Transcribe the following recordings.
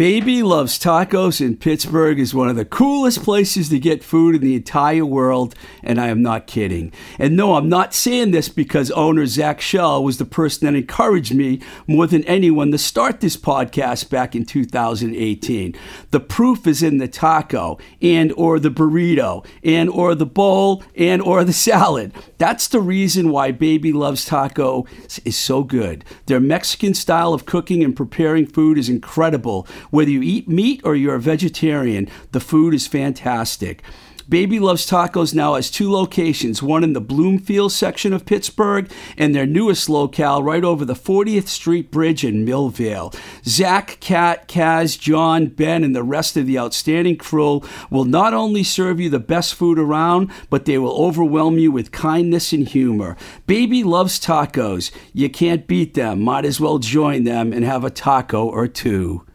Baby Loves Tacos in Pittsburgh is one of the coolest places to get food in the entire world, and I am not kidding. And no, I'm not saying this because owner Zach Shell was the person that encouraged me more than anyone to start this podcast back in 2018. The proof is in the taco and or the burrito and or the bowl and or the salad. That's the reason why Baby Loves Taco is so good. Their Mexican style of cooking and preparing food is incredible whether you eat meat or you're a vegetarian, the food is fantastic. Baby Loves Tacos now has two locations, one in the Bloomfield section of Pittsburgh and their newest locale right over the 40th Street Bridge in Millvale. Zach, Kat, Kaz, John, Ben, and the rest of the outstanding crew will not only serve you the best food around, but they will overwhelm you with kindness and humor. Baby Loves Tacos. You can't beat them. Might as well join them and have a taco or two.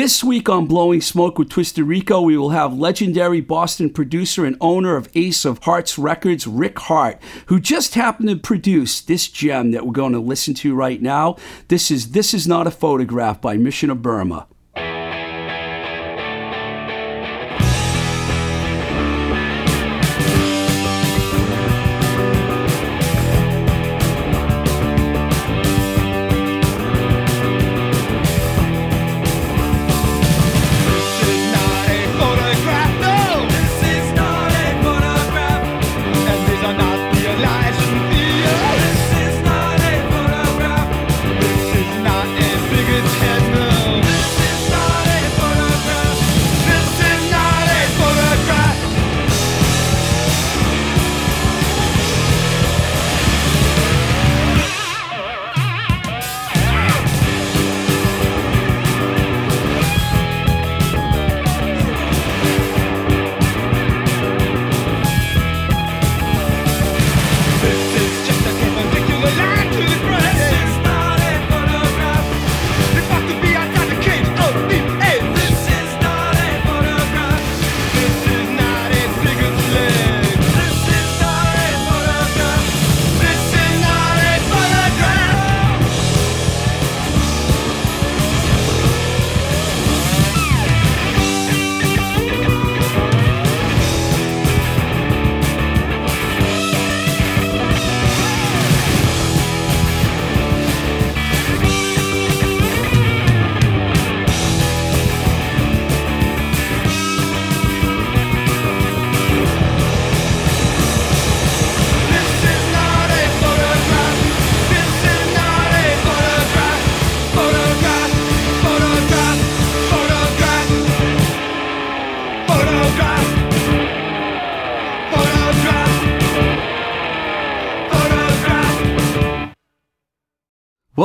This week on Blowing Smoke with Twisted Rico, we will have legendary Boston producer and owner of Ace of Hearts Records, Rick Harte, who just happened to produce this gem that we're going to listen to right now. This is This Is Not a Photograph by Mission of Burma.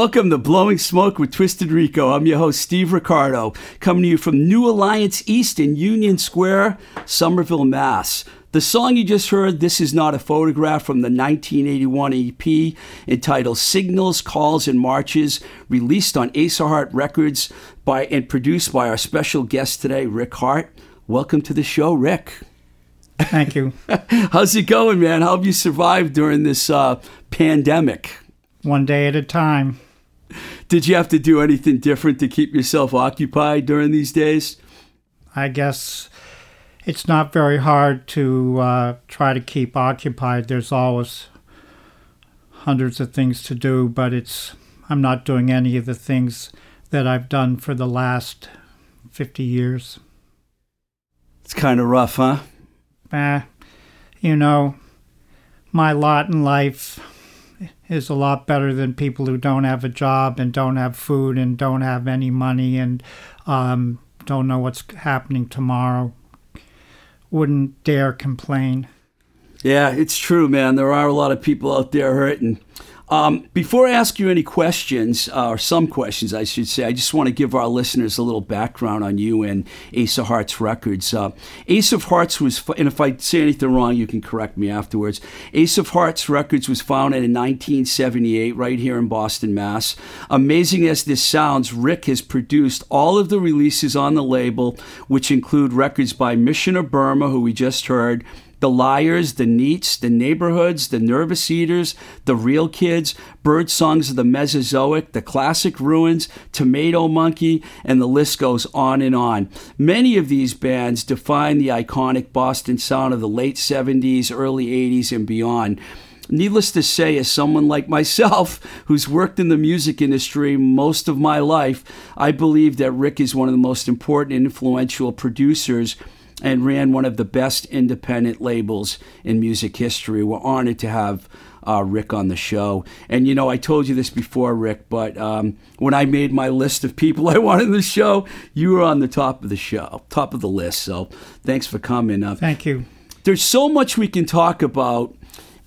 Welcome to Blowing Smoke with Twisted Rico. I'm your host, Steve Ricardo, coming to you from New Alliance East in Union Square, Somerville, Mass. The song you just heard, This Is Not a Photograph from the 1981 EP entitled Signals, Calls, and Marches, released on Ace of Heart Records by and produced by our special guest today, Rick Harte. Welcome to the show, Rick. Thank you. How's it going, man? How have you survived during this uh, pandemic? One day at a time. Did you have to do anything different to keep yourself occupied during these days? I guess it's not very hard to uh, try to keep occupied. There's always hundreds of things to do, but it's I'm not doing any of the things that I've done for the last 50 years. It's kind of rough, huh? Eh, you know, my lot in life is a lot better than people who don't have a job and don't have food and don't have any money and um, don't know what's happening tomorrow. Wouldn't dare complain. Yeah, it's true, man. There are a lot of people out there hurting. Um, before I ask you any questions, uh, or some questions, I should say, I just want to give our listeners a little background on you and Ace of Hearts Records. Uh, Ace of Hearts was, and if I say anything wrong, you can correct me afterwards. Ace of Hearts Records was founded in 1978 right here in Boston, Mass. Amazing as this sounds, Rick has produced all of the releases on the label, which include records by Mission of Burma, who we just heard, the Lyres, the Neats, the Neighborhoods, the Nervous Eaters, the Real Kids, Bird Songs of the Mesozoic, the Classic Ruins, Tomato Monkey, and the list goes on and on. Many of these bands define the iconic Boston sound of the late 70s, early 80s, and beyond. Needless to say, as someone like myself who's worked in the music industry most of my life, I believe that Rick is one of the most important and influential producers and ran one of the best independent labels in music history. We're honored to have uh, Rick on the show. And you know, I told you this before, Rick, but um, when I made my list of people I wanted the show, you were on the top of the show, top of the list. So thanks for coming. Uh, Thank you. There's so much we can talk about,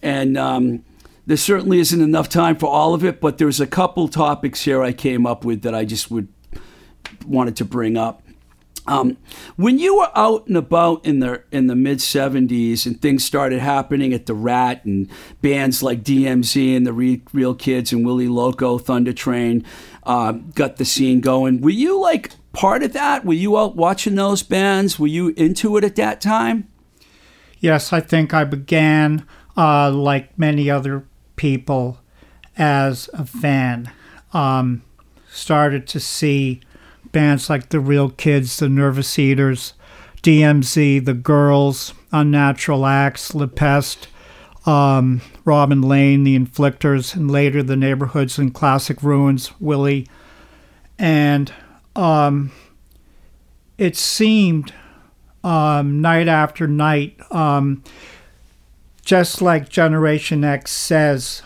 and um, there certainly isn't enough time for all of it. But there's a couple topics here I came up with that I just would wanted to bring up. Um, when you were out and about in the in the mid '70s and things started happening at the Rat and bands like DMZ and the Re- Real Kids and Willie Loco, Thunder Train uh, got the scene going. Were you like part of that? Were you out watching those bands? Were you into it at that time? Yes, I think I began, uh, like many other people, as a fan. Um, started to see bands like the Real Kids, the Nervous Eaters, DMZ, the Girls, Unnatural Acts, La Peste, um, Robin Lane, the Inflictors, and later the Neighborhoods and Classic Ruins, Willie. And um, it seemed um, night after night, um, just like Generation X says,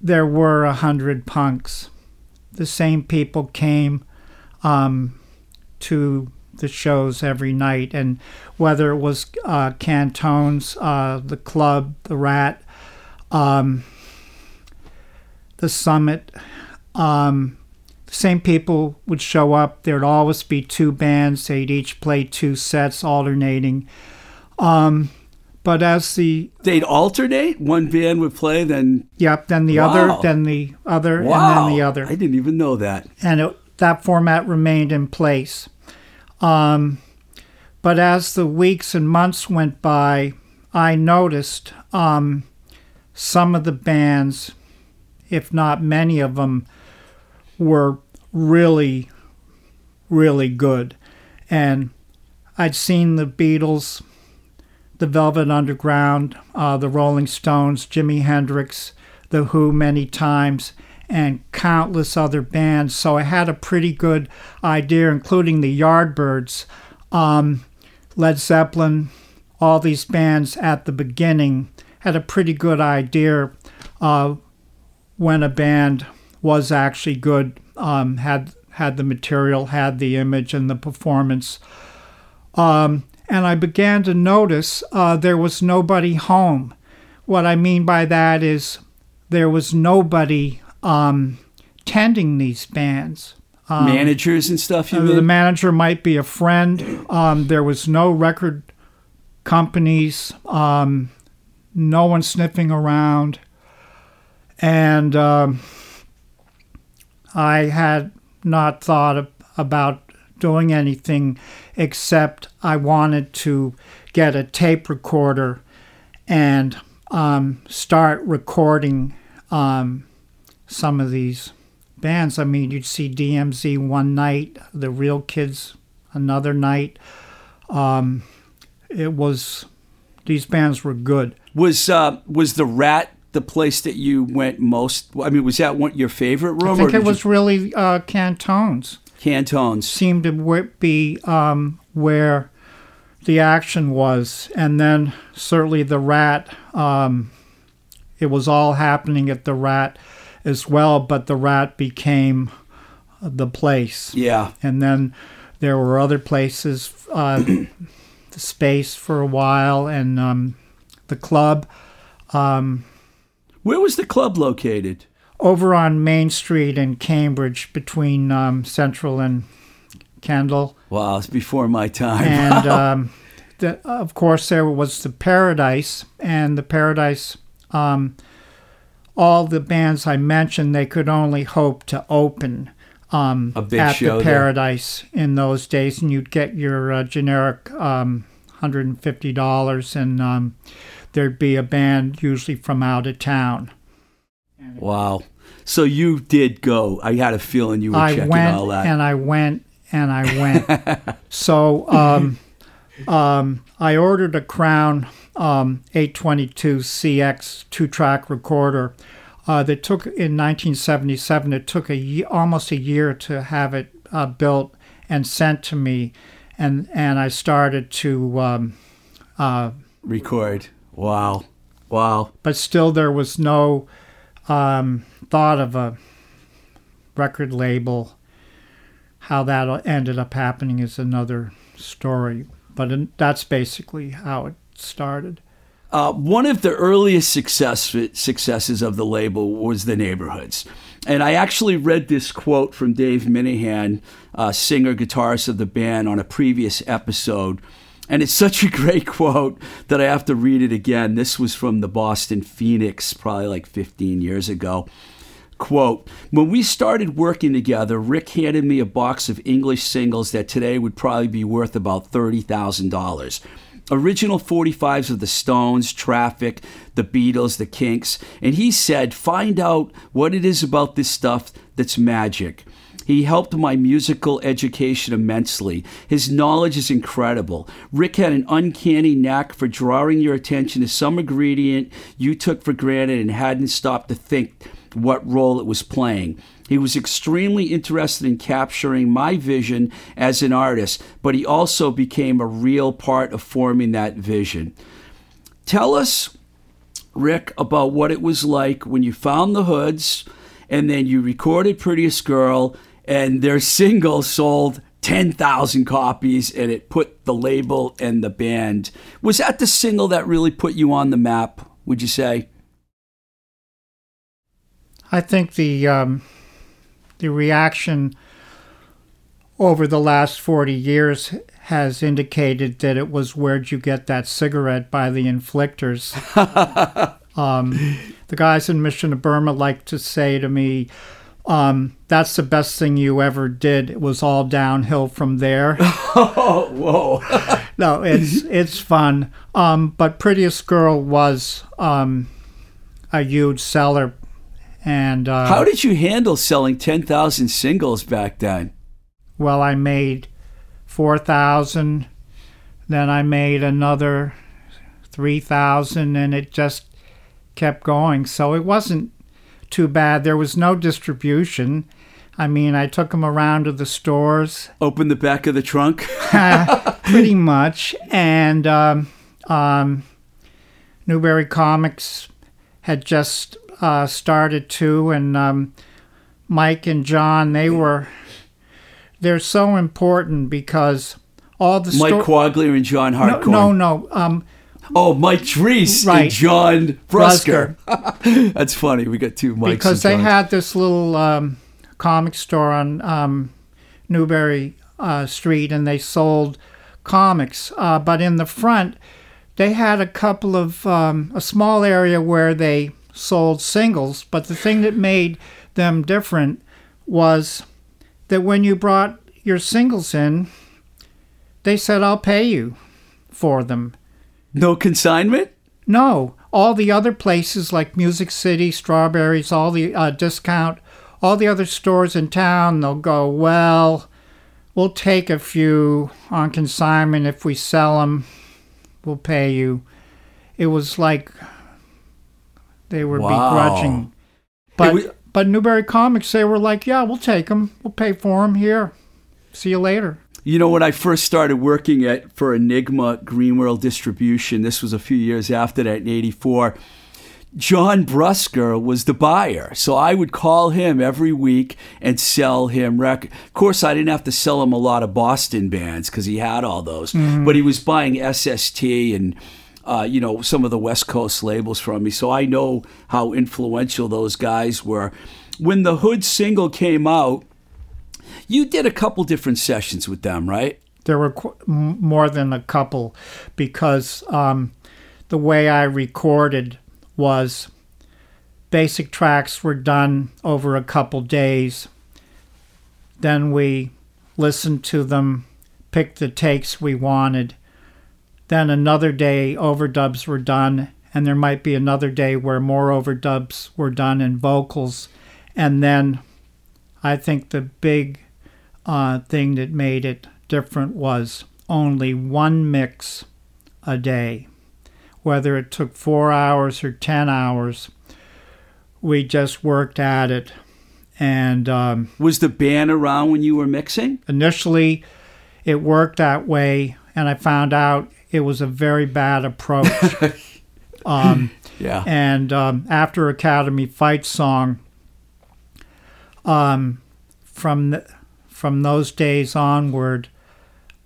there were a hundred punks. The same people came um, to the shows every night, and whether it was uh, Cantone's, uh, the club, the Rat, um, the Summit, um, the same people would show up. There'd always be two bands. They'd each play two sets, alternating. Um, but as the they'd alternate, one band would play, then yep, then the Wow. other, then the other, wow, and then the other. I didn't even know that. and it, that format remained in place. Um, but as the weeks and months went by, I noticed um, some of the bands, if not many of them, were really, really good. And I'd seen the Beatles, the Velvet Underground, uh, the Rolling Stones, Jimi Hendrix, The Who many times, and countless other bands. So I had a pretty good idea, including the Yardbirds, um, Led Zeppelin, all these bands at the beginning. Had a pretty good idea uh, when a band was actually good, um, had had the material, had the image and the performance. Um, and I began to notice uh, there was nobody home. What I mean by that is there was nobody um, tending these bands. Um, Managers and stuff. You uh, the manager might be a friend. Um, there was no record companies, um, no one sniffing around. And um, I had not thought of, about doing anything except I wanted to get a tape recorder and um, start recording um, some of these bands. I mean, you'd see DMZ one night, the Real Kids another night. Um, it was these bands were good. Was uh, was the Rat the place that you went most? I mean, was that one your favorite room? I think or it was really uh, Cantone's Cantone's. seemed to be um, where the action was, and then certainly the Rat. Um, it was all happening at the Rat as well, but the Rat became the place. Yeah, and then there were other places, uh, the space for a while, and um, the club um, where was the club located? over on Main Street in Cambridge, between um, Central and Kendall, Wow, it's before my time. and um, the, of course there was the Paradise, and the Paradise. All the bands I mentioned, they could only hope to open um, at the there. Paradise in those days, and you'd get your uh, generic um, $150, and um, there'd be a band usually from out of town. Wow. So you did go. I had a feeling you were I checking went all that. and I went and I went. so um, um, I ordered a Crown um, 822 CX two track recorder. Uh, that took in 1977. It took a almost a year to have it uh, built and sent to me, and and I started to. Um, uh, Record. Wow. Wow. but still, there was no um, thought of a record label. How that ended up happening is another story, but that's basically how it started. Uh, one of the earliest success, successes of the label was the neighborhoods. And I actually read this quote from Dave Minehan, uh, singer guitarist of the band, on a previous episode. And it's such a great quote that I have to read it again. This was from the Boston Phoenix, probably like 15 years ago. Quote When we started working together, Rick handed me a box of English singles that today would probably be worth about $30,000 original 45s of the Stones, Traffic, the Beatles, the Kinks, and he said, Find out what it is about this stuff that's magic. He helped my musical education immensely. His knowledge is incredible. Rick had an uncanny knack for drawing your attention to some ingredient you took for granted and hadn't stopped to think what role it was playing. He was extremely interested in capturing my vision as an artist, but he also became a real part of forming that vision. Tell us, Rick, about what it was like when you found the Hoods and then you recorded Prettiest Girl and their single sold 10,000 copies and it put the label and the band. Was that the single that really put you on the map, would you say? I think the um, the reaction over the last 40 years has indicated that it was Where'd You Get That Cigarette by the Inflictors. um, the guys in Mission of Burma like to say to me, um, that's the best thing you ever did. It was all downhill from there. oh, whoa. no, it's it's fun. Um, but Prettiest Girl was um, a huge seller. And uh, how did you handle selling 10,000 singles back then? Well, I made 4,000. Then I made another 3,000, and it just kept going. So it wasn't too bad. There was no distribution. I mean, I took them around to the stores. Open the back of the trunk? pretty much. And um, um, Newbury Comics had just uh, started too, and um, Mike and John, they were, they're so important because all the Mike sto- Quaglia and John Hartcorn. No, no, no. Um, Oh, Mike Dreese Right. and John Brusger. That's funny. We got two Mikes. because they had this little um, comic store on um, Newbury uh, Street, and they sold comics. Uh, but in the front, they had a couple of um, a small area where they sold singles. But the thing that made them different was that when you brought your singles in, they said, "I'll pay you for them." no consignment. No, all the other places like Music City, Strawberries, all the uh, discount, all the other stores in town, they'll go, well, we'll take a few on consignment. If we sell them, we'll pay you. It was like they were Wow. begrudging. But, was- but Newbury Comics, they were like, yeah, we'll take them. We'll pay for them here. See you later. You know, when I first started working at for Enigma Green World Distribution, this was a few years after that in '84. John Brusger was the buyer, so I would call him every week and sell him record. Of course, I didn't have to sell him a lot of Boston bands because he had all those, mm-hmm. but he was buying SST and uh, you know some of the West Coast labels from me, so I know how influential those guys were. When the Hood single came out, you did a couple different sessions with them, right? there were qu- more than a couple because um, the way I recorded was basic tracks were done over a couple days. Then we listened to them, picked the takes we wanted, then another day overdubs were done, and there might be another day where more overdubs were done and vocals. And then I think the big uh, thing that made it different was only one mix a day. Whether it took four hours or 10 hours, we just worked at it. And um, Was the band around when you were mixing? initially, it worked that way, and I found out it was a very bad approach. um, Yeah. and um, after Academy Fight Song, um, from th- from those days onward,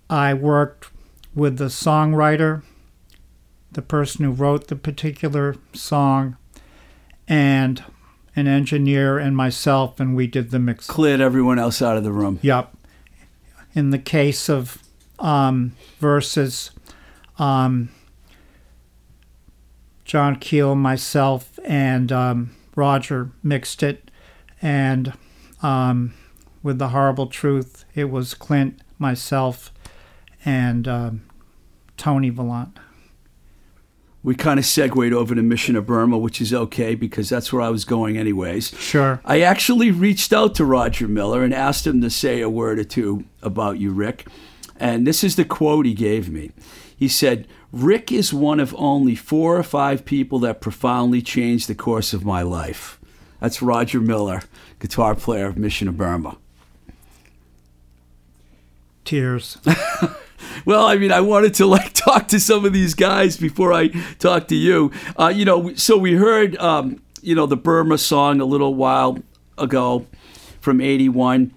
I worked with the songwriter, the person who wrote the particular song, and an engineer and myself, and we did the mix. Cleared everyone else out of the room. Yep. In the case of um, verses, um, John Keel, myself, and um, Roger mixed it, and um, with the horrible truth, it was Clint, myself, and um, Tony Vallant. We kind of segued over to Mission of Burma, which is okay because that's where I was going anyways. Sure. I actually reached out to Roger Miller and asked him to say a word or two about you, Rick. And this is the quote he gave me. He said, Rick is one of only four or five people that profoundly changed the course of my life. That's Roger Miller, guitar player of Mission of Burma. Tears. Well, I mean, I wanted to like talk to some of these guys before I talk to you. Uh, you know, so we heard, um, you know, the Burma song a little while ago from '81.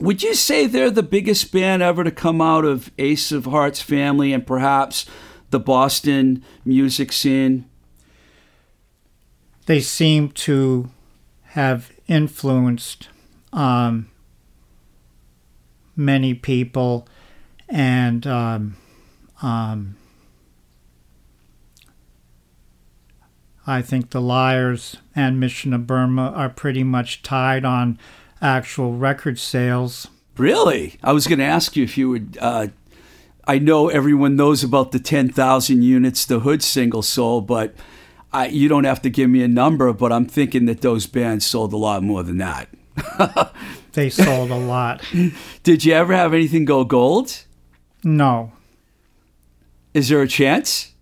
Would you say they're the biggest band ever to come out of Ace of Hearts family and perhaps the Boston music scene? they seem to have influenced um, many people, and um, um, I think the Lyres and Mission of Burma are pretty much tied on actual record sales. Really? I was going to ask you if you would. Uh, I know everyone knows about the 10,000 units the Hood single sold, but I, you don't have to give me a number, but I'm thinking that those bands sold a lot more than that. They sold a lot. Did you ever have anything go gold? No. Is there a chance?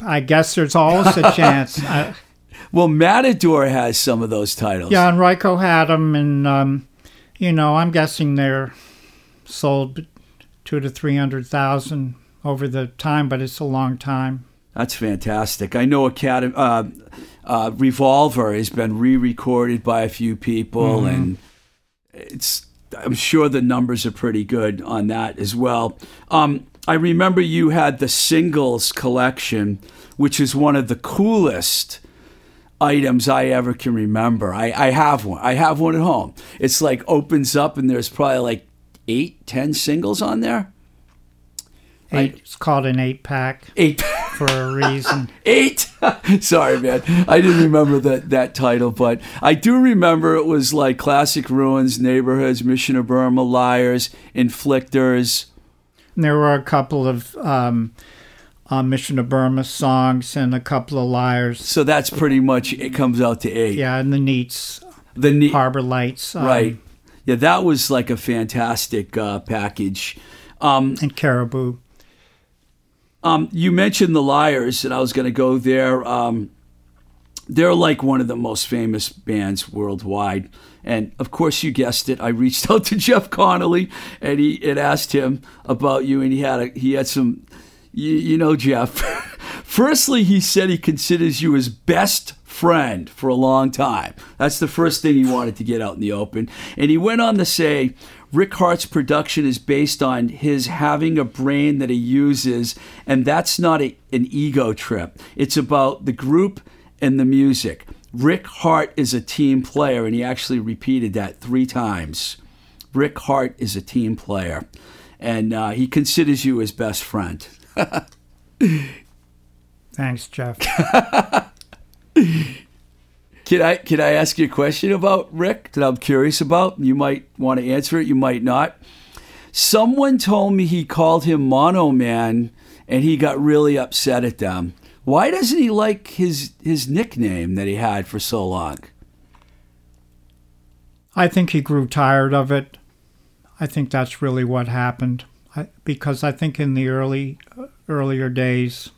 I guess there's always a chance. I, Well, Matador has some of those titles. Yeah, and Ryko had them, and um, you know, I'm guessing they're sold two to three hundred thousand over the time, but it's a long time. That's fantastic. I know Academy, uh, uh, Revolver has been re-recorded by a few people, and it's. I'm sure the numbers are pretty good on that as well. Um, I remember you had the singles collection, which is one of the coolest items I ever can remember. I, I have one. I have one at home. It's like opens up, and there's probably like eight, ten singles on there. Eight, it's called an eight pack Eight. for a reason. Eight. Sorry, man. I didn't remember that that title, but I do remember it was like classic ruins, neighborhoods, Mission of Burma, lyres, inflictors. And there were a couple of um, uh, Mission to Burma songs and a couple of lyres. So that's pretty much it. Comes out to eight. Yeah, and the Neats, The ne- Harbor Lights, um, right. Yeah, that was like a fantastic uh, package. Um, and Caribou. Um, you mentioned the Lyres, and I was going to go there. Um, they're like one of the most famous bands worldwide, and of course, you guessed it. I reached out to Jeff Conolly, and he and asked him about you, and he had a, he had some, you, you know, Jeff. Firstly, he said he considers you his best friend for a long time. That's the first thing he wanted to get out in the open, and he went on to say. Rick Harte's production is based on his having a brain that he uses, and that's not a, an ego trip. It's about the group and the music. Rick Harte is a team player, and he actually repeated that three times. Rick Harte is a team player, and uh, he considers you his best friend. Thanks, Jeff. Can I can I ask you a question about Rick that I'm curious about? You might want to answer it, you might not. Someone told me he called him Mono Man and he got really upset at them. Why doesn't he like his his nickname that he had for so long? I think he grew tired of it. I think that's really what happened. I, because I think in the early earlier days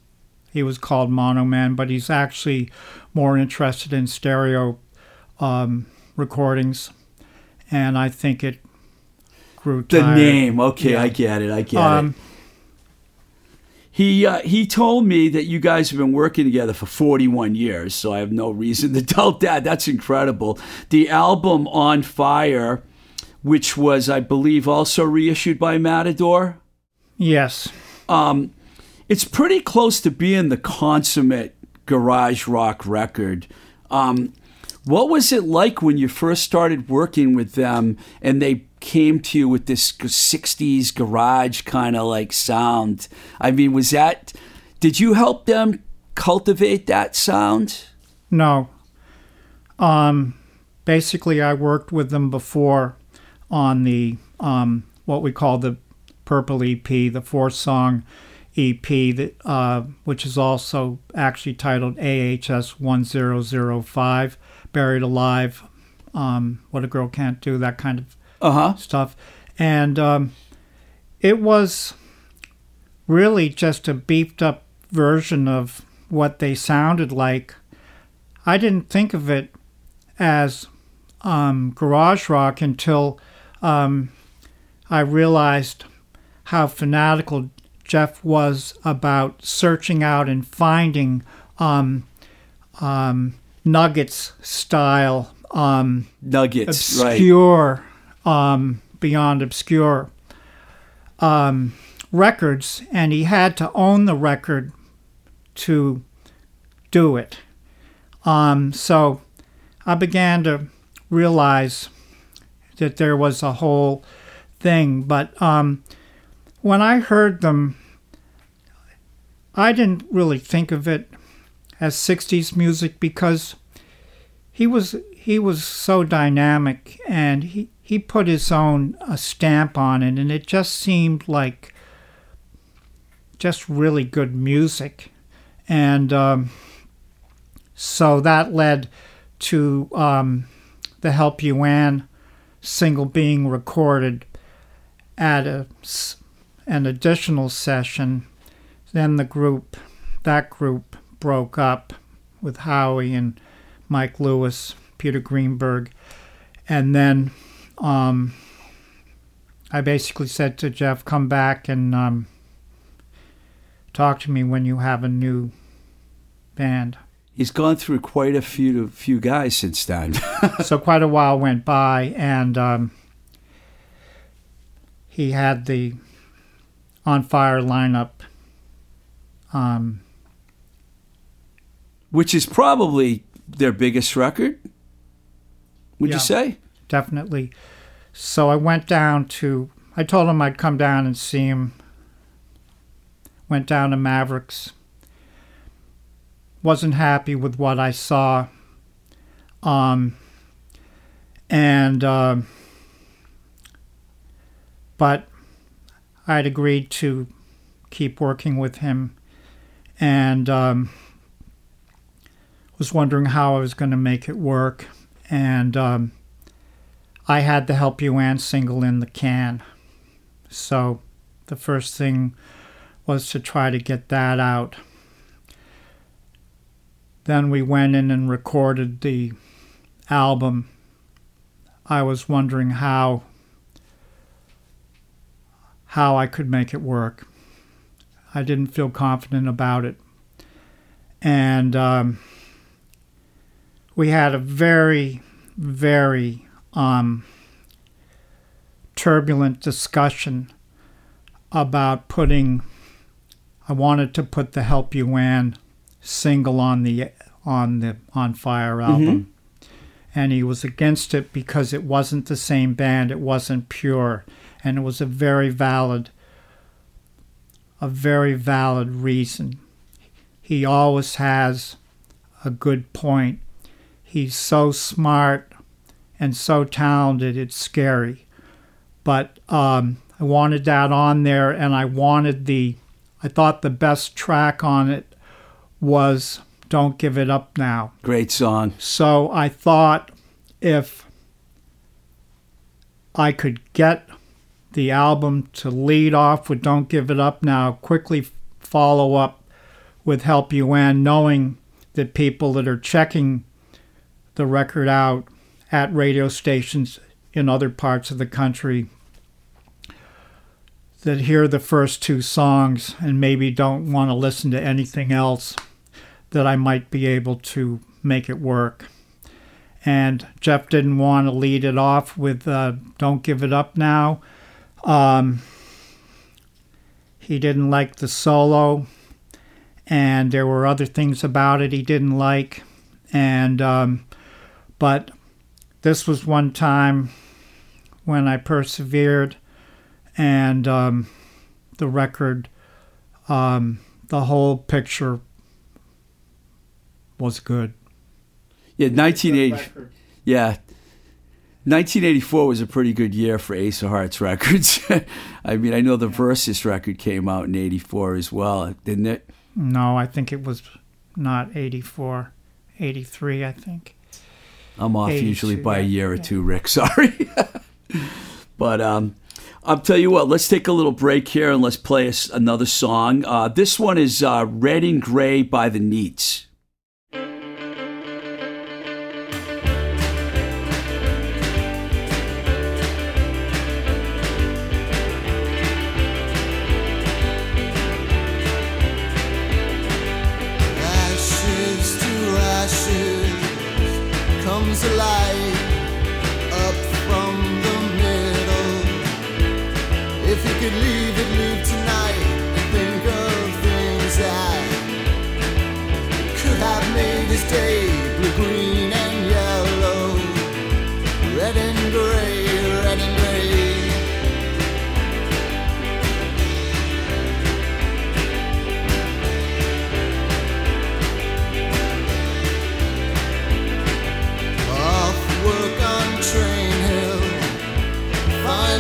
he was called Mono Man, but he's actually more interested in stereo um, recordings, and I think it grew The name, okay, Yeah. I get it, I get it. Um, He uh, he told me that you guys have been working together for 41 years, so I have no reason to doubt that. That's incredible. The album On Fire, which was I believe also reissued by Matador, yes, um, it's pretty close to being the consummate garage rock record. Um, what was it like when you first started working with them and they came to you with this 60s garage kind of like sound? I mean, was that, did you help them cultivate that sound? no. Um, basically, I worked with them before on the um, what we call the Purple EP, the four song EP, that uh, which is also actually titled AHS 1005, Buried Alive, um, What a Girl Can't Do, that kind of Uh huh. stuff. And um, it was really just a beefed up version of what they sounded like. I didn't think of it as um, garage rock until um, I realized how fanatical Jeff was about searching out and finding um, um, Nuggets style um, Nuggets, right. obscure, um, beyond obscure um, records, and he had to own the record to do it. Um, so I began to realize that there was a whole thing, but um, when I heard them, I didn't really think of it as 60s music because he was he was so dynamic and he, he put his own uh, stamp on it and it just seemed like just really good music. And um, so that led to um, the help you Ann single being recorded at a, an additional session then the group that group broke up with howie and Mike Lewis, Peter Greenberg, and then um, I basically said to Jeff, "Come back and um, talk to me when you have a new band." He's gone through quite a few few guys since then. so quite a while went by, and um, he had the on fire lineup. Um, Which is probably their biggest record. Would Yeah. you say? definitely. So I went down to. I told him I'd come down and see him. Went down to Mavericks. Wasn't happy with what I saw. Um, and um, but I'd agreed to keep working with him, and um, was wondering how I was going to make it work, and. Um, I had the Help You Ann single in the can. So the first thing was to try to get that out. Then we went in and recorded the album. I was wondering how how I could make it work. I didn't feel confident about it. And um, we had a very, very um, turbulent discussion about putting. I wanted to put the "Help You Ann" single on the on the On Fire album, and he was against it because it wasn't the same band. It wasn't pure, and it was a very valid, a very valid reason. He always has a good point. He's so smart and so talented, it's scary. But um, I wanted that on there, and I wanted the I thought the best track on it was Don't Give It Up Now. Great song. So I thought if I could get the album to lead off with Don't Give It Up Now, quickly follow up with Help You Ann, knowing that people that are checking the record out at radio stations in other parts of the country that hear the first two songs and maybe don't want to listen to anything else, that I might be able to make it work. And Jeff didn't want to lead it off with uh, Don't Give It Up Now. Um, he didn't like the solo, and there were other things about it he didn't like. And, um, but this was one time when I persevered and um, the record, um, the whole picture was good. Yeah, 1980. Yeah. 1984 was a pretty good year for Ace of Hearts records. I mean, I know the Versus record came out in 84 as well, didn't it? No, I think it was not 84, 83, I think. I'm off usually by a year or two, Rick. Sorry. but um, I'll tell you what, let's take a little break here and let's play another song. Uh, this one is uh, Red and Gray by the Neats.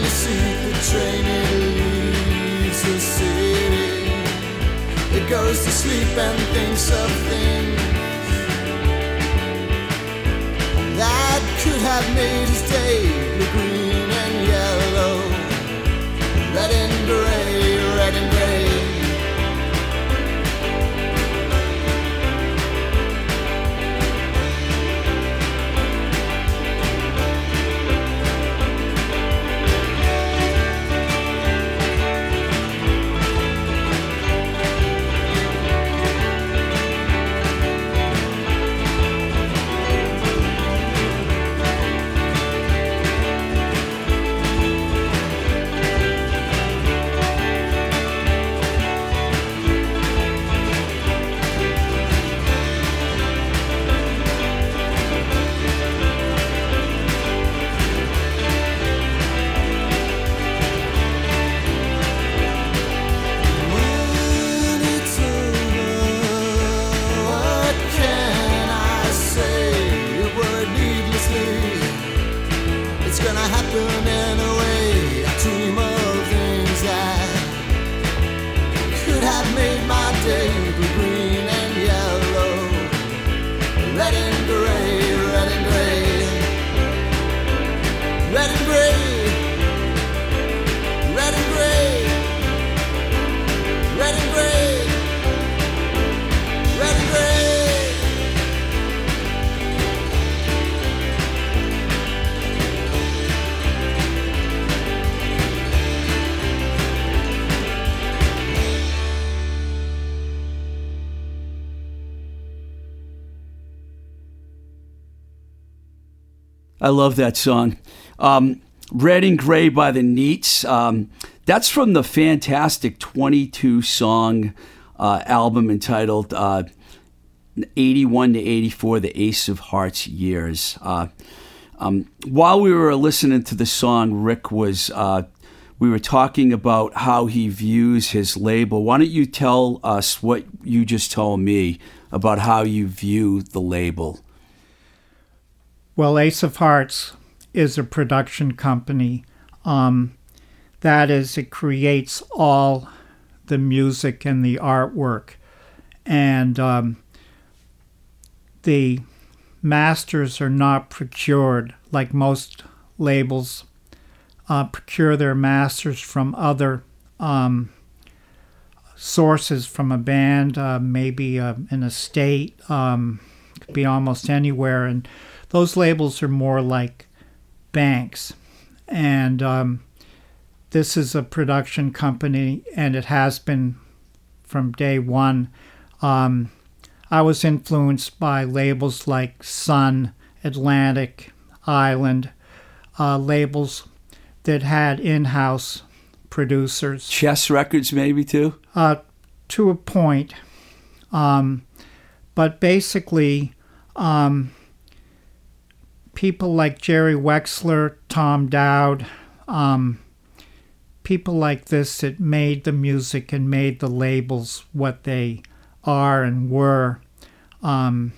seat the train it leaves the city. It goes to sleep and thinks of things that could have made his day the green and yellow, red and gray, red and gray. I love that song. Um, Red and Gray by the Neats. Um, that's from the fantastic 22 song uh, album entitled uh, 81 to 84 The Ace of Hearts Years. Uh, um, while we were listening to the song, Rick was. Uh, we were talking about how he views his label. Why don't you tell us what you just told me about how you view the label? Well, Ace of Hearts is a production company. Um, that is, it creates all the music and the artwork. And um, the masters are not procured like most labels uh, procure their masters from other um, sources from a band, uh, maybe uh, an estate, um, could be almost anywhere. And those labels are more like banks. And um, this is a production company, and it has been from day one. Um, I was influenced by labels like Sun, Atlantic, Island, uh, labels that had in house producers. Chess records, maybe too? Uh, to a point. Um, but basically, um, people like Jerry Wexler, Tom Dowd, um, people like this that made the music and made the labels what they are and were. Um,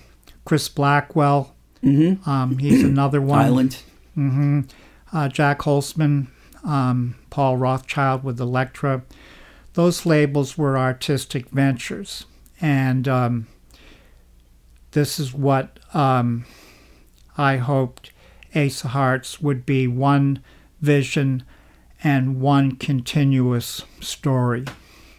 Chris Blackwell, mm-hmm. um, he's another one. Island. Mm-hmm. Uh, Jac Holzman, um, Paul Rothchild with Elektra. Those labels were artistic ventures. And um, this is what um, I hoped Ace of Hearts would be one vision and one continuous story.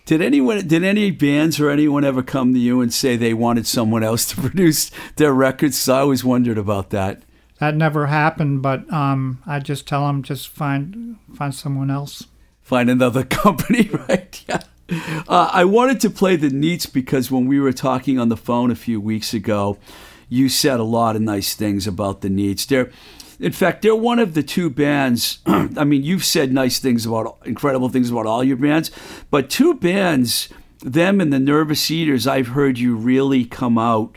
Did anyone, did any bands or anyone ever come to you and say they wanted someone else to produce their records? I always wondered about that. That never happened, but um, I just tell them just find find someone else. Find another company, right? Yeah. Uh, I wanted to play the Neats because when we were talking on the phone a few weeks ago, you said a lot of nice things about the Neats. They're, in fact, they're one of the two bands. I mean, you've said nice things about incredible things about all your bands, but two bands, them and the Nervous Eaters, I've heard you really come out.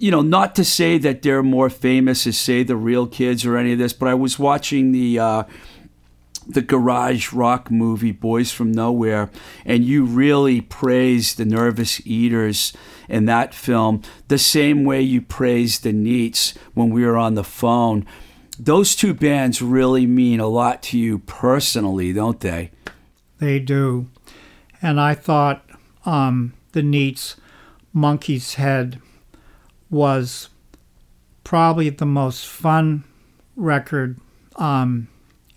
You know, not to say that they're more famous as say the Real Kids or any of this, but I was watching the. Uh, the garage rock movie Boys from Nowhere, and you really praised the Nervous Eaters in that film the same way you praised the Neats when we were on the phone. Those two bands really mean a lot to you personally, don't they? They do. And I thought um, the Neats Monkey's Head was probably the most fun record um,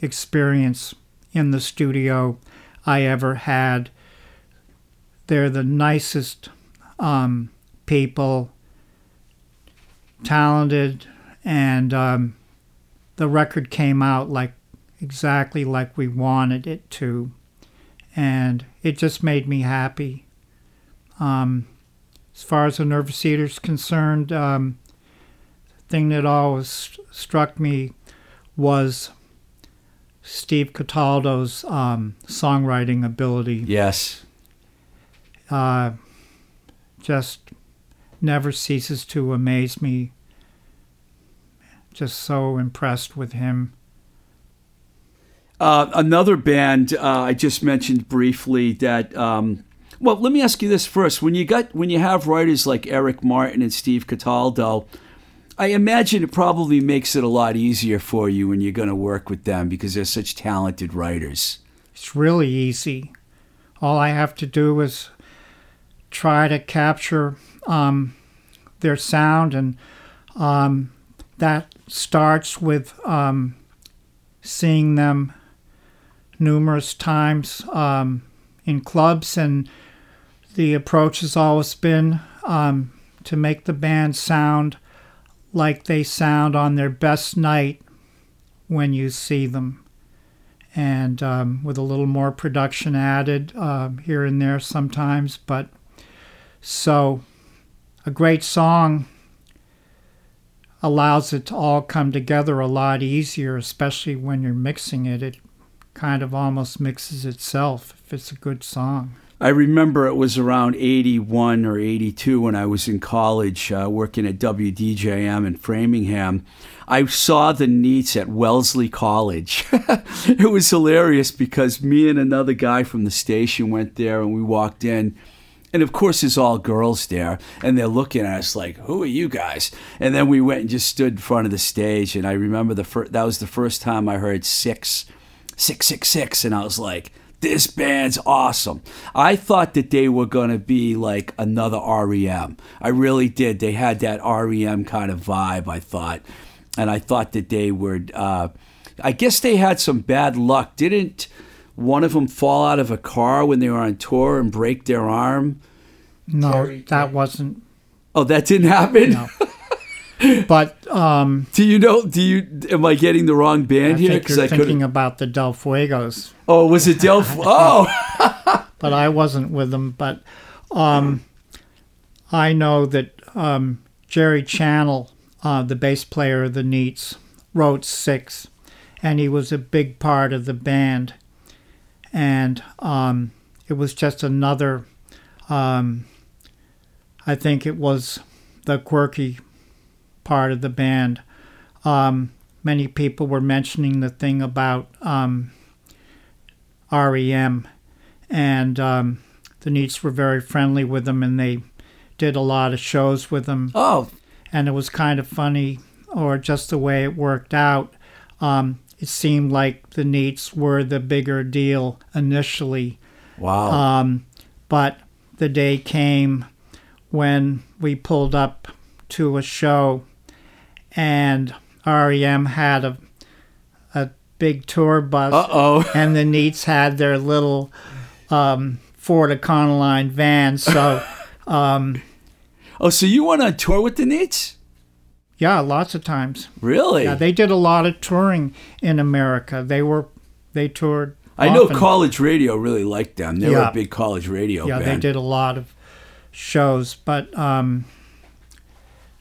experience in the studio I ever had. They're the nicest um, people, talented, and um, the record came out like exactly like we wanted it to, and it just made me happy. Um, as far as the Nervous Eater's concerned, um, the thing that always struck me was Steve Cataldo's um, songwriting ability. Yes. Uh, just never ceases to amaze me. Just so impressed with him. Uh, another band uh, I just mentioned briefly that. Um, well, let me ask you this first: when you got when you have writers like Eric Martin and Steve Cataldo, I imagine it probably makes it a lot easier for you when you're going to work with them because they're such talented writers. It's really easy. All I have to do is try to capture um, their sound, and um, that starts with um, seeing them numerous times um, in clubs, and the approach has always been um, to make the band sound like they sound on their best night when you see them. And um, with a little more production added uh, here and there sometimes. But so a great song allows it to all come together a lot easier, especially when you're mixing it. It kind of almost mixes itself if it's a good song. I remember it was around 81 or 82 when I was in college uh, working at WDJM in Framingham. I saw the Neats at Wellesley College. it was hilarious because me and another guy from the station went there and we walked in. And of course, there's all girls there, and they're looking at us like, "Who are you guys?" And then we went and just stood in front of the stage. And I remember the fir- that was the first time I heard six, six, six, six, and I was like, this band's awesome. I thought that they were going to be like another REM. I really did. They had that REM kind of vibe, I thought. And I thought that they were, uh, I guess they had some bad luck. Didn't one of them fall out of a car when they were on tour and break their arm? No, that wasn't. Oh, that didn't happen? No. But um, Do you know, do you, am I getting the wrong band I here? Because you're I couldn't- thinking about the Del Fuegos. Oh, was it Del? oh, but I wasn't with them. But um, I know that um, Jerry Channel, uh, the bass player of the Neats, wrote six, and he was a big part of the band. And um, it was just another, um, I think it was the quirky part of the band. Um, many people were mentioning the thing about um, REM and um, the Neats were very friendly with them, and they did a lot of shows with them. oh, And it was kind of funny, or just the way it worked out. Um, it seemed like the Neats were the bigger deal initially, wow. um, but the day came when we pulled up to a show, and REM had a a big tour bus Uh oh. and the Neats had their little um, Ford Econoline van. So, um, Oh, so you went on tour with the Neats? yeah, lots of times. Really? Yeah, they did a lot of touring in America. They were they toured. I know often. college radio really liked them. They were a big college radio Yeah, band. they did a lot of shows, but um,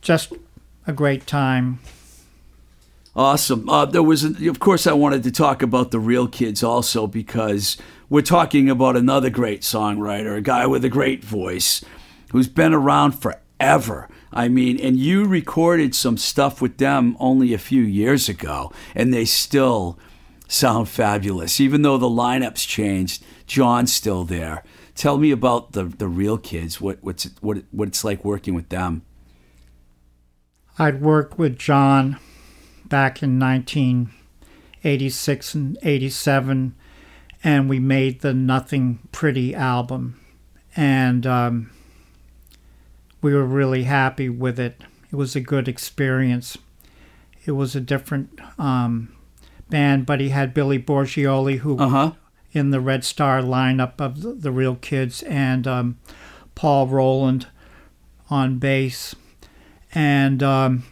just a great time. Awesome. Uh, there was, of course, I wanted to talk about the Real Kids also because we're talking about another great songwriter, a guy with a great voice, who's been around forever. I mean, and you recorded some stuff with them only a few years ago, and they still sound fabulous. Even though the lineup's changed, John's still there. Tell me about the the Real Kids. What what's what what it's like working with them? I'd worked with John back in 1986 and 87, and we made the Nothing Pretty album. And um, we were really happy with it. It was a good experience. It was a different um, band, but he had Billy Borgioli, who Uh huh. in the Red Star lineup of the, the Real Kids, and um, Paul Roland on bass, and um,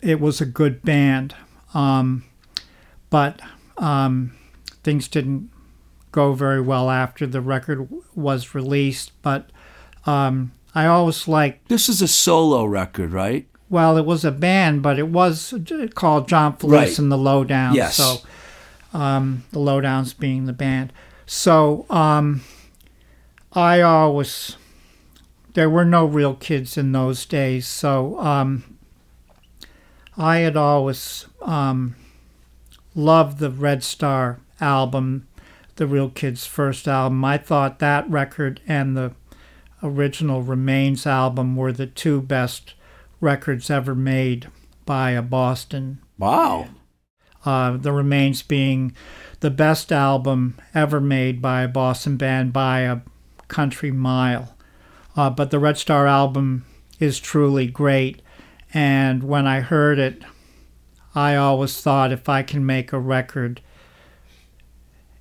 it was a good band. Um, but um, things didn't go very well after the record w- was released. But um, I always liked. This is a solo record, right? Well, it was a band, but it was called John Felice Right. and the Lowdowns. Yes. So um, the Lowdowns being the band. So um, I always there were no real kids in those days, so um, I had always um, loved the Red Star album, the Real Kids' first album. I thought that record and the original Remains album were the two best records ever made by a Boston Wow. uh, The Remains being the best album ever made by a Boston band by a country mile. Uh, but the Red Star album is truly great. And when I heard it, I always thought if I can make a record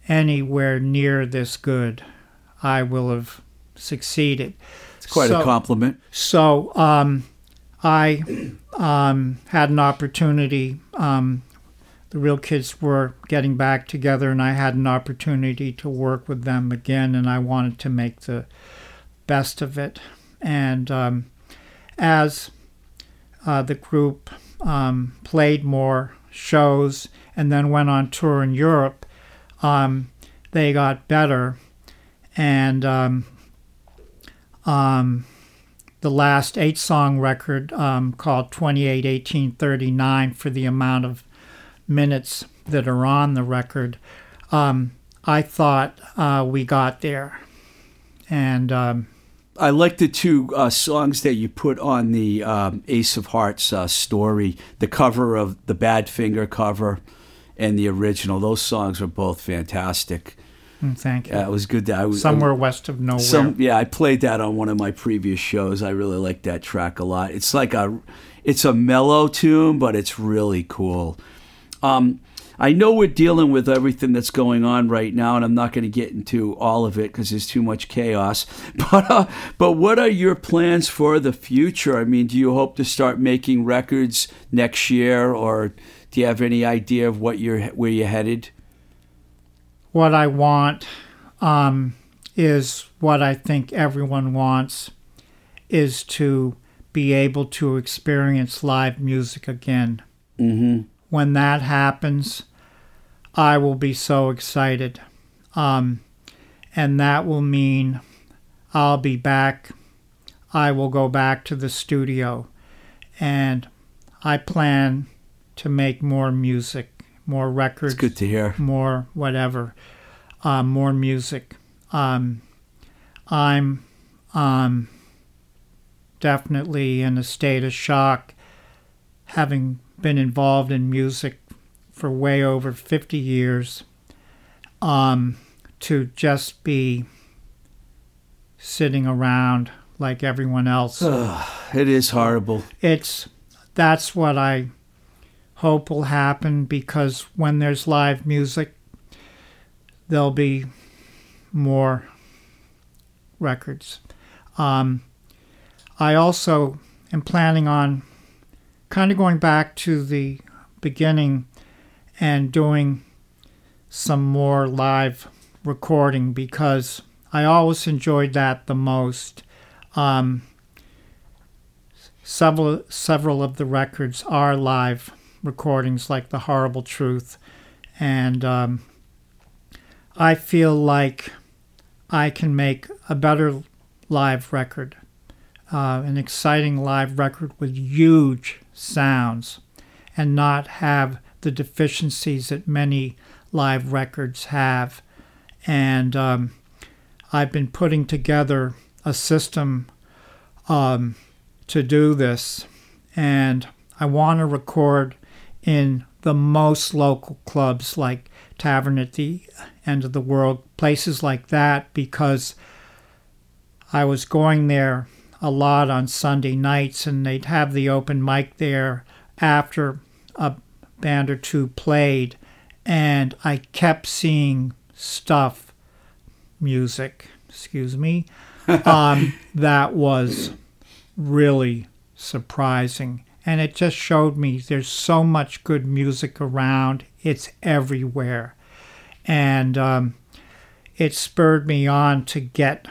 anywhere near this good, I will have succeeded. It's quite a compliment. So um, I um, had an opportunity. Um, the real kids were getting back together, and I had an opportunity to work with them again, and I wanted to make the best of it. And um, as uh, the group um, played more shows and then went on tour in Europe, um, they got better. And um, um, the last eight song record um, called 28 1839 for the amount of minutes that are on the record. I thought uh, we got there. And I like the two uh, songs that you put on the um, Ace of Hearts uh, story, the cover of the Badfinger cover and the original. Those songs are both fantastic. Mm, Thank you. Yeah, it was good. To, I was Somewhere west of nowhere. Some yeah, I played that on one of my previous shows. I really like that track a lot. It's like a, it's a mellow tune, but it's really cool. Um, I know we're dealing with everything that's going on right now, and I'm not going to get into all of it because there's too much chaos. But uh, but what are your plans for the future? I mean, do you hope to start making records next year, or do you have any idea of what you're where you're headed? what I want um, is what I think everyone wants is to be able to experience live music again. Mm-hmm. When that happens, I will be so excited. Um, and that will mean I'll be back. I will go back to the studio. And I plan to make more music, more records It's good to hear. more whatever, uh, more music. Um, I'm um, definitely in a state of shock, having been involved in music for way over 50 years, um, to just be sitting around like everyone else It is horrible. it's that's what I hope will happen because when there's live music, there'll be more records. Um, I also am planning on kind of going back to the beginning and doing some more live recording because I always enjoyed that the most. Um, several several of the records are live recordings, like the Horrible Truth, and um, I feel like I can make a better live record, uh, an exciting live record with huge sounds, and not have the deficiencies that many live records have. And um, I've been putting together a system um, to do this, and I want to record in the most local clubs like Tavern at the End of the World, places like that, because I was going there a lot on Sunday nights, and they'd have the open mic there after a band or two played, and I kept seeing stuff, music, excuse me, um, that was really surprising. And it just showed me there's so much good music around, it's everywhere. And um, it spurred me on to get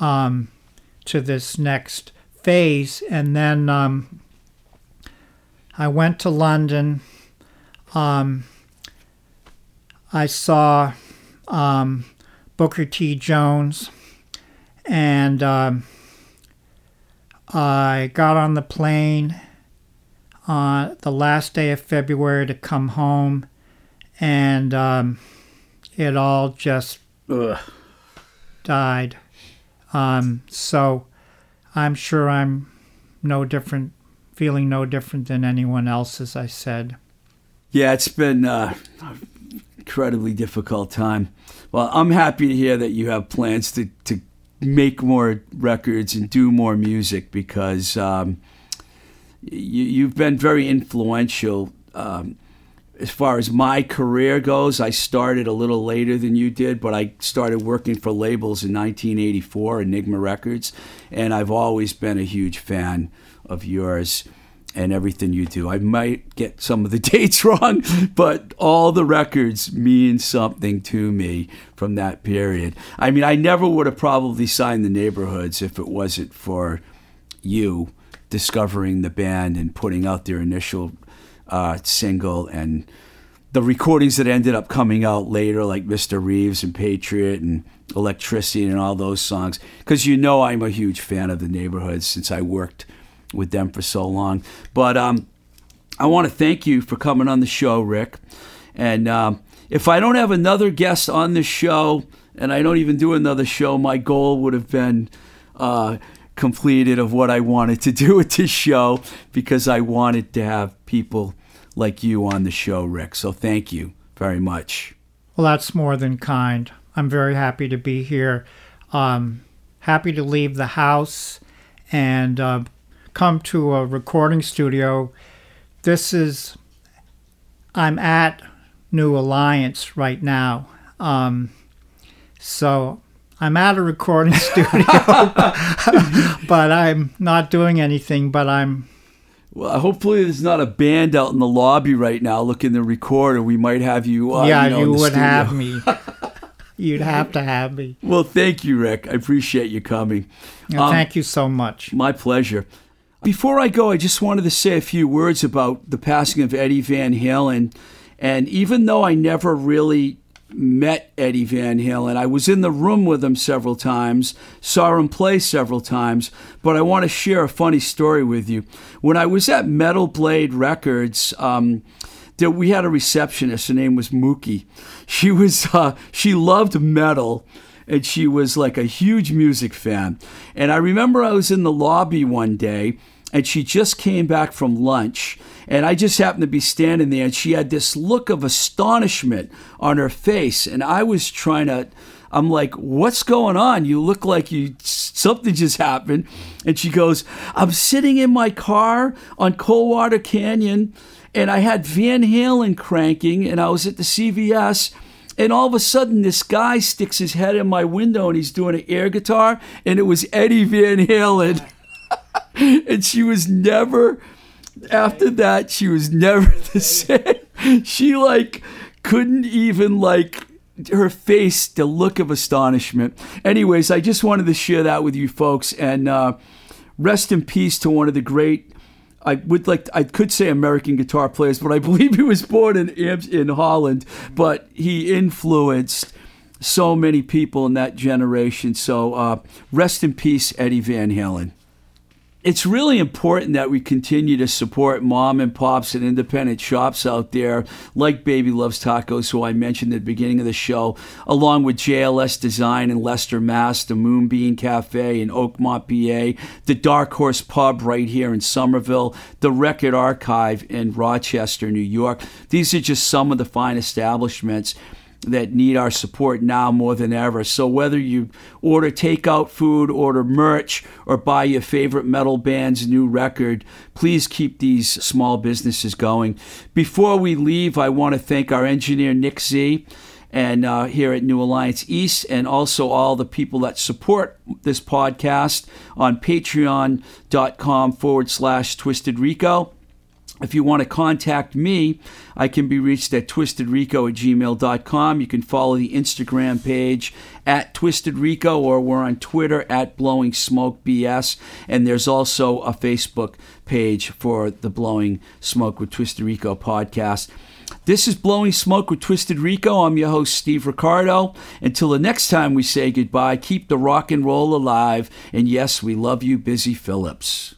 um, to this next phase. And then um, I went to London. Um, I saw um, Booker T. Jones, and um, I got on the plane on the last day of February to come home, and um, it all just Ugh. died. Um, so I'm sure I'm no different, feeling no different than anyone else, as I said. Yeah, it's been uh, incredibly difficult time. Well, I'm happy to hear that you have plans to, to make more records and do more music because um, you, you've been very influential. Um, as far as my career goes, I started a little later than you did, but I started working for labels in 1984, Enigma Records, and I've always been a huge fan of yours and everything you do. I might get some of the dates wrong, but all the records mean something to me from that period. I mean, I never would have probably signed the neighborhoods if it wasn't for you discovering the band and putting out their initial uh, single and the recordings that ended up coming out later, like Mr. Reeves and Patriot and Electricity and all those songs. Because you know I'm a huge fan of the neighborhoods since I worked with them for so long. But um, I want to thank you for coming on the show, Rick. And um, if I don't have another guest on the show, and I don't even do another show, my goal would have been uh, completed of what I wanted to do with this show because I wanted to have people like you on the show, Rick. So thank you very much. Well, that's more than kind. I'm very happy to be here. Um, happy to leave the house and uh, come to a recording studio. This is, I'm at New Alliance right now. Um, so I'm at a recording studio, but I'm not doing anything, but I'm well, hopefully there's not a band out in the lobby right now looking to record, or we might have you. Uh, yeah, you, know, you would studio. have me. You'd have to have me. Well, thank you, Rick. I appreciate you coming. Um, Thank you so much. My pleasure. Before I go, I just wanted to say a few words about the passing of Eddie Van Halen. And even though I never really met Eddie Van Halen, I was in the room with him several times, saw him play several times, but I want to share a funny story with you. When I was at Metal Blade Records, um, there, we had a receptionist. Her name was Mookie. She was uh, she loved metal, and she was like a huge music fan. And I remember I was in the lobby one day, and she just came back from lunch, and I just happened to be standing there, and she had this look of astonishment on her face, and I was trying to. I'm like, what's going on? You look like you something just happened. And she goes, I'm sitting in my car on Coldwater Canyon and I had Van Halen cranking and I was at the CVS and all of a sudden this guy sticks his head in my window and he's doing an air guitar and it was Eddie Van Halen. and she was never after that she was never the same. She like couldn't even like her face the look of astonishment. Anyways, I just wanted to share that with you folks and uh, rest in peace to one of the great I would like I could say American guitar players, but I believe he was born in in Holland, but he influenced so many people in that generation. So uh, rest in peace, Eddie Van Halen. It's really important that we continue to support mom and pops and independent shops out there, like Baby Loves Tacos, who I mentioned at the beginning of the show, along with JLS Design in Leicester, Mass, the Moonbeam Cafe in Oakmont, PA, the Dark Horse Pub right here in Somerville, the Record Archive in Rochester, New York. These are just some of the fine establishments that need our support now more than ever. So whether you order takeout food, order merch, or buy your favorite metal band's new record, please keep these small businesses going. Before we leave, I want to thank our engineer Nick Z and uh, here at New Alliance East, and also all the people that support this podcast on patreon.com forward slash twisted rico. If you want to contact me, I can be reached at twistedrico at gmail.com. You can follow the Instagram page at twistedrico, or we're on Twitter at blowing smoke bs. And there's also a Facebook page for the Blowing Smoke with Twisted Rico podcast. This is Blowing Smoke with Twisted Rico. I'm your host, Steve Ricardo. Until the next time we say goodbye, keep the rock and roll alive. And yes, we love you, Busy Philipps.